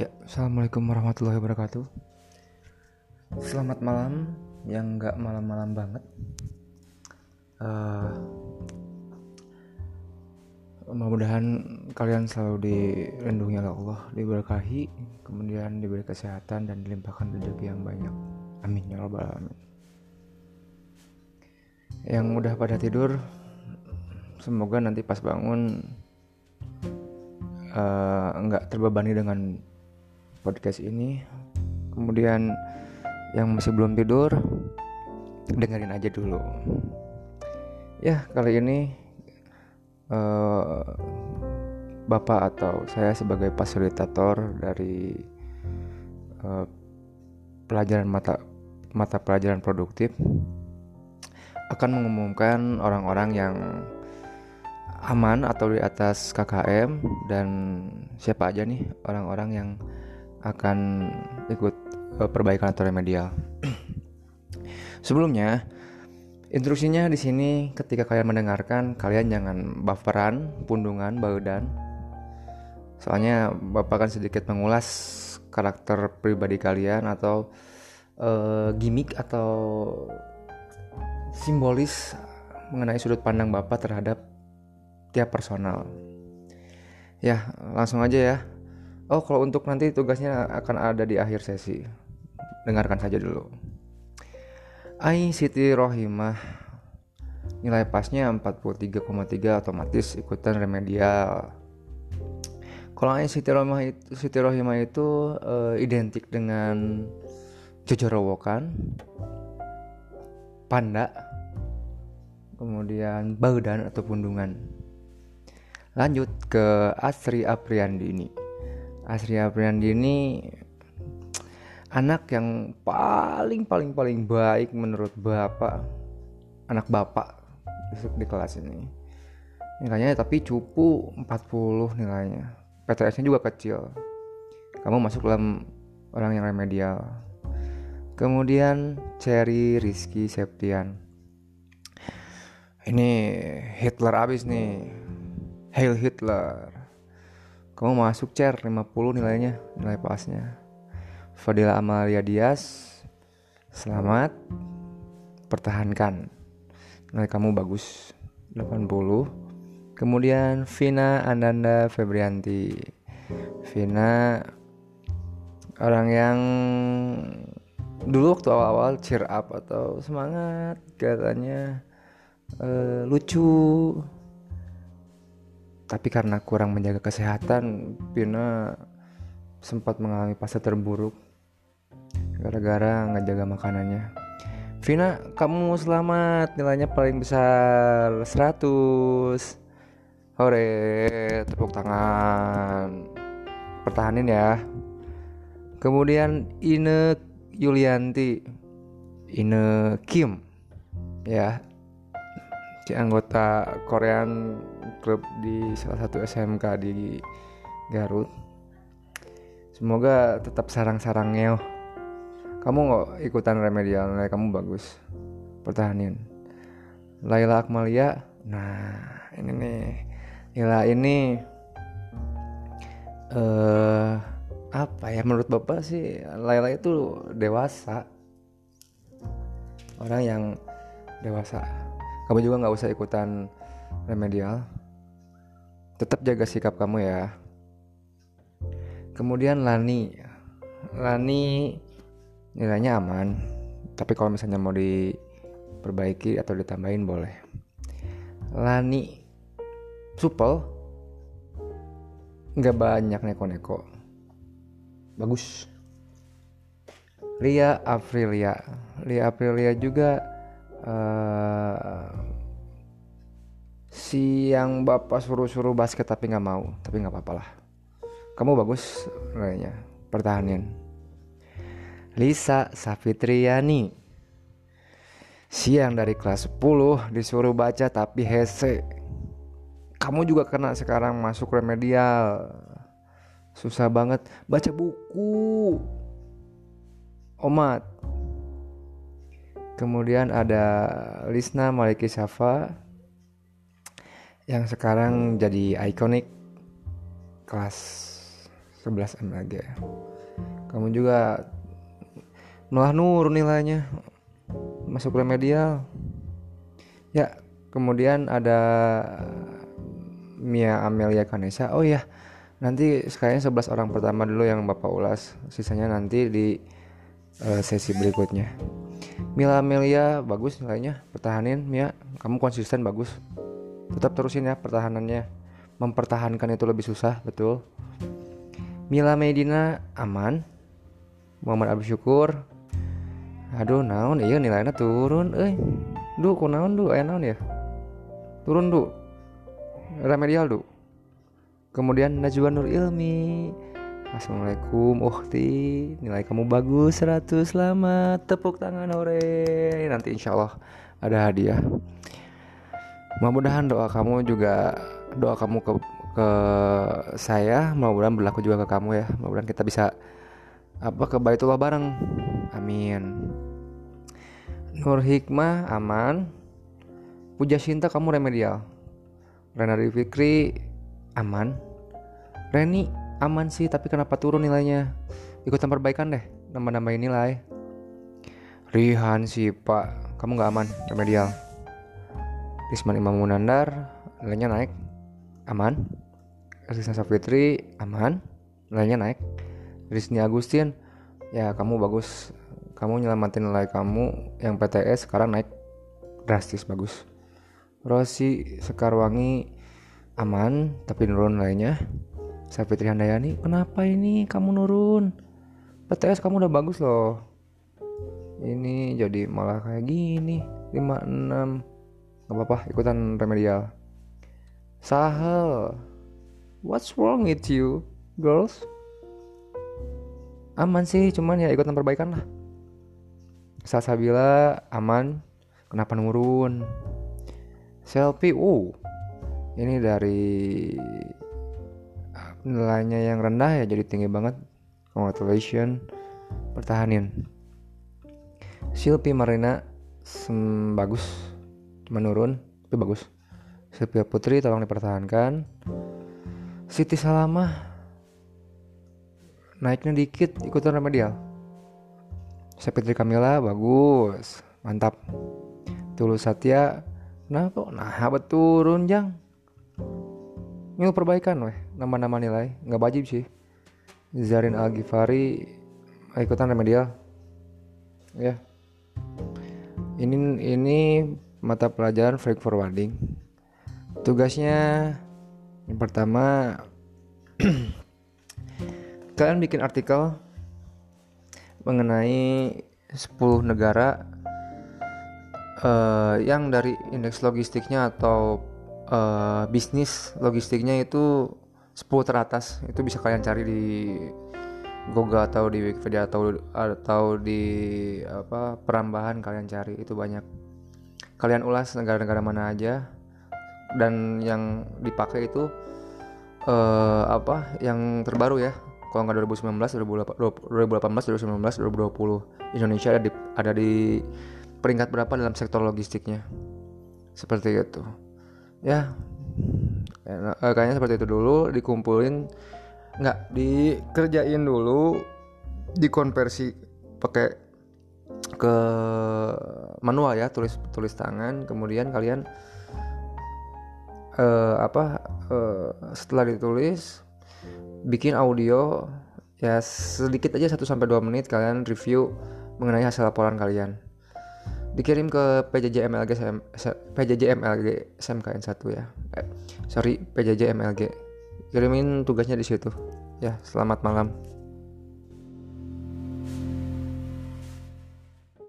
Ya, assalamualaikum warahmatullahi wabarakatuh. Selamat malam, yang nggak malam-malam banget. Uh, mudah-mudahan kalian selalu dilindungi oleh Allah, diberkahi, kemudian diberi kesehatan dan dilimpahkan rezeki yang banyak. Amin ya rabbal alamin. Yang udah pada tidur, semoga nanti pas bangun uh, nggak terbebani dengan podcast ini. Kemudian yang masih belum tidur dengerin aja dulu. Ya kali ini uh, bapak atau saya sebagai fasilitator dari uh, pelajaran mata mata pelajaran produktif akan mengumumkan orang-orang yang aman atau di atas KKM dan siapa aja nih orang-orang yang akan ikut uh, perbaikan atau remedial. Sebelumnya, instruksinya di sini ketika kalian mendengarkan, kalian jangan baperan, pundungan, baudan. Soalnya Bapak akan sedikit mengulas karakter pribadi kalian atau uh, gimmick atau simbolis mengenai sudut pandang Bapak terhadap tiap personal. Ya, langsung aja ya. Oh, kalau untuk nanti tugasnya akan ada di akhir sesi. Dengarkan saja dulu. Ai Siti Rohimah nilai pasnya 43,3 otomatis ikutan remedial. Kalau Ai Siti Rohimah itu, Siti Rohimah itu uh, identik dengan jojorowokan, panda, kemudian baudan atau pundungan. Lanjut ke Asri Apriandi ini. Asri Apriandi ini anak yang paling paling paling baik menurut bapak anak bapak di kelas ini. Nilainya tapi cupu 40 nilainya. PTS nya juga kecil. Kamu masuk dalam orang yang remedial. Kemudian Cherry Rizky Septian. Ini Hitler abis nih. Hail Hitler kamu masuk chair 50 nilainya nilai pasnya. Fadila Amalia Dias selamat. Pertahankan. Nilai kamu bagus 80 kemudian Vina Ananda Febrianti. Vina orang yang dulu waktu awal-awal cheer up atau semangat katanya uh, lucu tapi karena kurang menjaga kesehatan Pina sempat mengalami fase terburuk. Gara-gara nggak jaga makanannya. Vina kamu selamat. Nilainya paling besar 100 Hore tepuk tangan. Pertahanin ya. Kemudian Ine Yulianti. Ine Kim. Ya si anggota Korean klub di salah satu SMK di Garut. Semoga tetap sarang-sarangnya. Kamu nggak ikutan remedial, nilai kamu bagus. Pertahanin. Laila Akmalia, nah ini nih. Laila ini eh uh, apa ya menurut bapak sih Laila itu dewasa orang yang dewasa kamu juga nggak usah ikutan remedial tetap jaga sikap kamu ya. Kemudian Lani. Lani nilainya aman. Tapi kalau misalnya mau diperbaiki atau ditambahin boleh. Lani supel. Nggak banyak neko-neko. Bagus. Lia Aprilia. Lia Aprilia juga uh, si yang bapak suruh-suruh basket tapi nggak mau tapi nggak apa-apa lah. Kamu bagus kayaknya pertahanin. Lisa Safitriani. Siang dari kelas 10 disuruh baca tapi hese kamu juga kena sekarang masuk remedial. Susah banget. Baca buku. Omat. Kemudian ada Lisna Maliki Safa yang sekarang jadi ikonik kelas 11 mlg kamu juga malah nurun nilainya masuk remedial. Ya kemudian ada Mia Amelia Kanesa. Oh ya nanti sekalian 11 orang pertama dulu yang bapak ulas. Sisanya nanti di uh, sesi berikutnya. Mila Amelia bagus nilainya. Pertahanin Mia. Kamu konsisten bagus tetap terusin ya pertahanannya. Mempertahankan itu lebih susah betul. Mila Medina aman. Muhammad Abdul Syukur. Aduh naon? Iya nilainya turun eh duh kok naon duh ayah naon ya? Turun duh remedial duh kemudian Najwa Nur Ilmi. Assalamualaikum Uhti Nilai kamu bagus 100 Selamat. Tepuk tangan ore Nanti insya Allah ada hadiah Mudah-mudahan doa kamu juga Doa kamu ke, ke saya Mudah-mudahan berlaku juga ke kamu ya. Mudah-mudahan kita bisa Apa ke Baitullah bareng. Amin. Nur Hikmah aman. Puja Cinta kamu remedial. Renari Fikri aman. Reni aman sih tapi kenapa turun nilainya? Ikutan perbaikan deh nambah-nambahin nilai Rihan sih pak. Kamu nggak aman remedial Risman Imam Munandar nilainya naik. Aman. Rizna Safitri aman. Nilainya naik. Rizni Agustin ya kamu bagus. Kamu nyelamatin nilai kamu yang PTS sekarang naik drastis bagus. Rosi Sekarwangi aman tapi nurun nilainya saya Fitri Handayani kenapa ini kamu nurun? PTS kamu udah bagus loh. Ini jadi malah kayak gini. 56 Gak apa-apa ikutan remedial. Sahel What's wrong with you girls? Aman sih cuman ya ikutan perbaikan lah. Salsabila aman. Kenapa nurun? Selfie oh Ini dari nilainya yang rendah ya jadi tinggi banget. Congratulations. Pertahanin. Silpi Marina sem bagus menurun tapi bagus. Silvia Putri tolong dipertahankan. Siti Salama naiknya dikit ikutan remedial Sapitri Kamila bagus mantap. Tulus Satya kenapa nah betul turun jang? Ini perbaikan weh nama-nama nilai nggak wajib sih. Zarin Al Ghifari ikutan remedial ya. Ini ini mata pelajaran freight forwarding. Tugasnya yang pertama kalian bikin artikel mengenai 10 negara uh, yang dari indeks logistiknya atau uh, bisnis logistiknya itu 10 teratas. Itu bisa kalian cari di Google atau di Wikipedia atau atau di apa perambahan kalian cari. Itu banyak kalian ulas negara-negara mana aja. Dan yang dipakai itu uh, apa yang terbaru ya. Kalau nggak 2019 2018 2019 2020 Indonesia ada di ada di peringkat berapa dalam sektor logistiknya? Seperti itu. Ya. Eh, kayaknya seperti itu dulu dikumpulin nggak dikerjain dulu dikonversi pakai ke manual ya tulis tulis tangan. Kemudian kalian uh, apa uh, setelah ditulis bikin audio ya sedikit aja 1 sampai 2 menit kalian review mengenai hasil laporan kalian. Dikirim ke PJJ MLG PJJ MLG SMKN 1 ya. Eh, sorry PJJ MLG kirimin tugasnya di situ. Ya selamat malam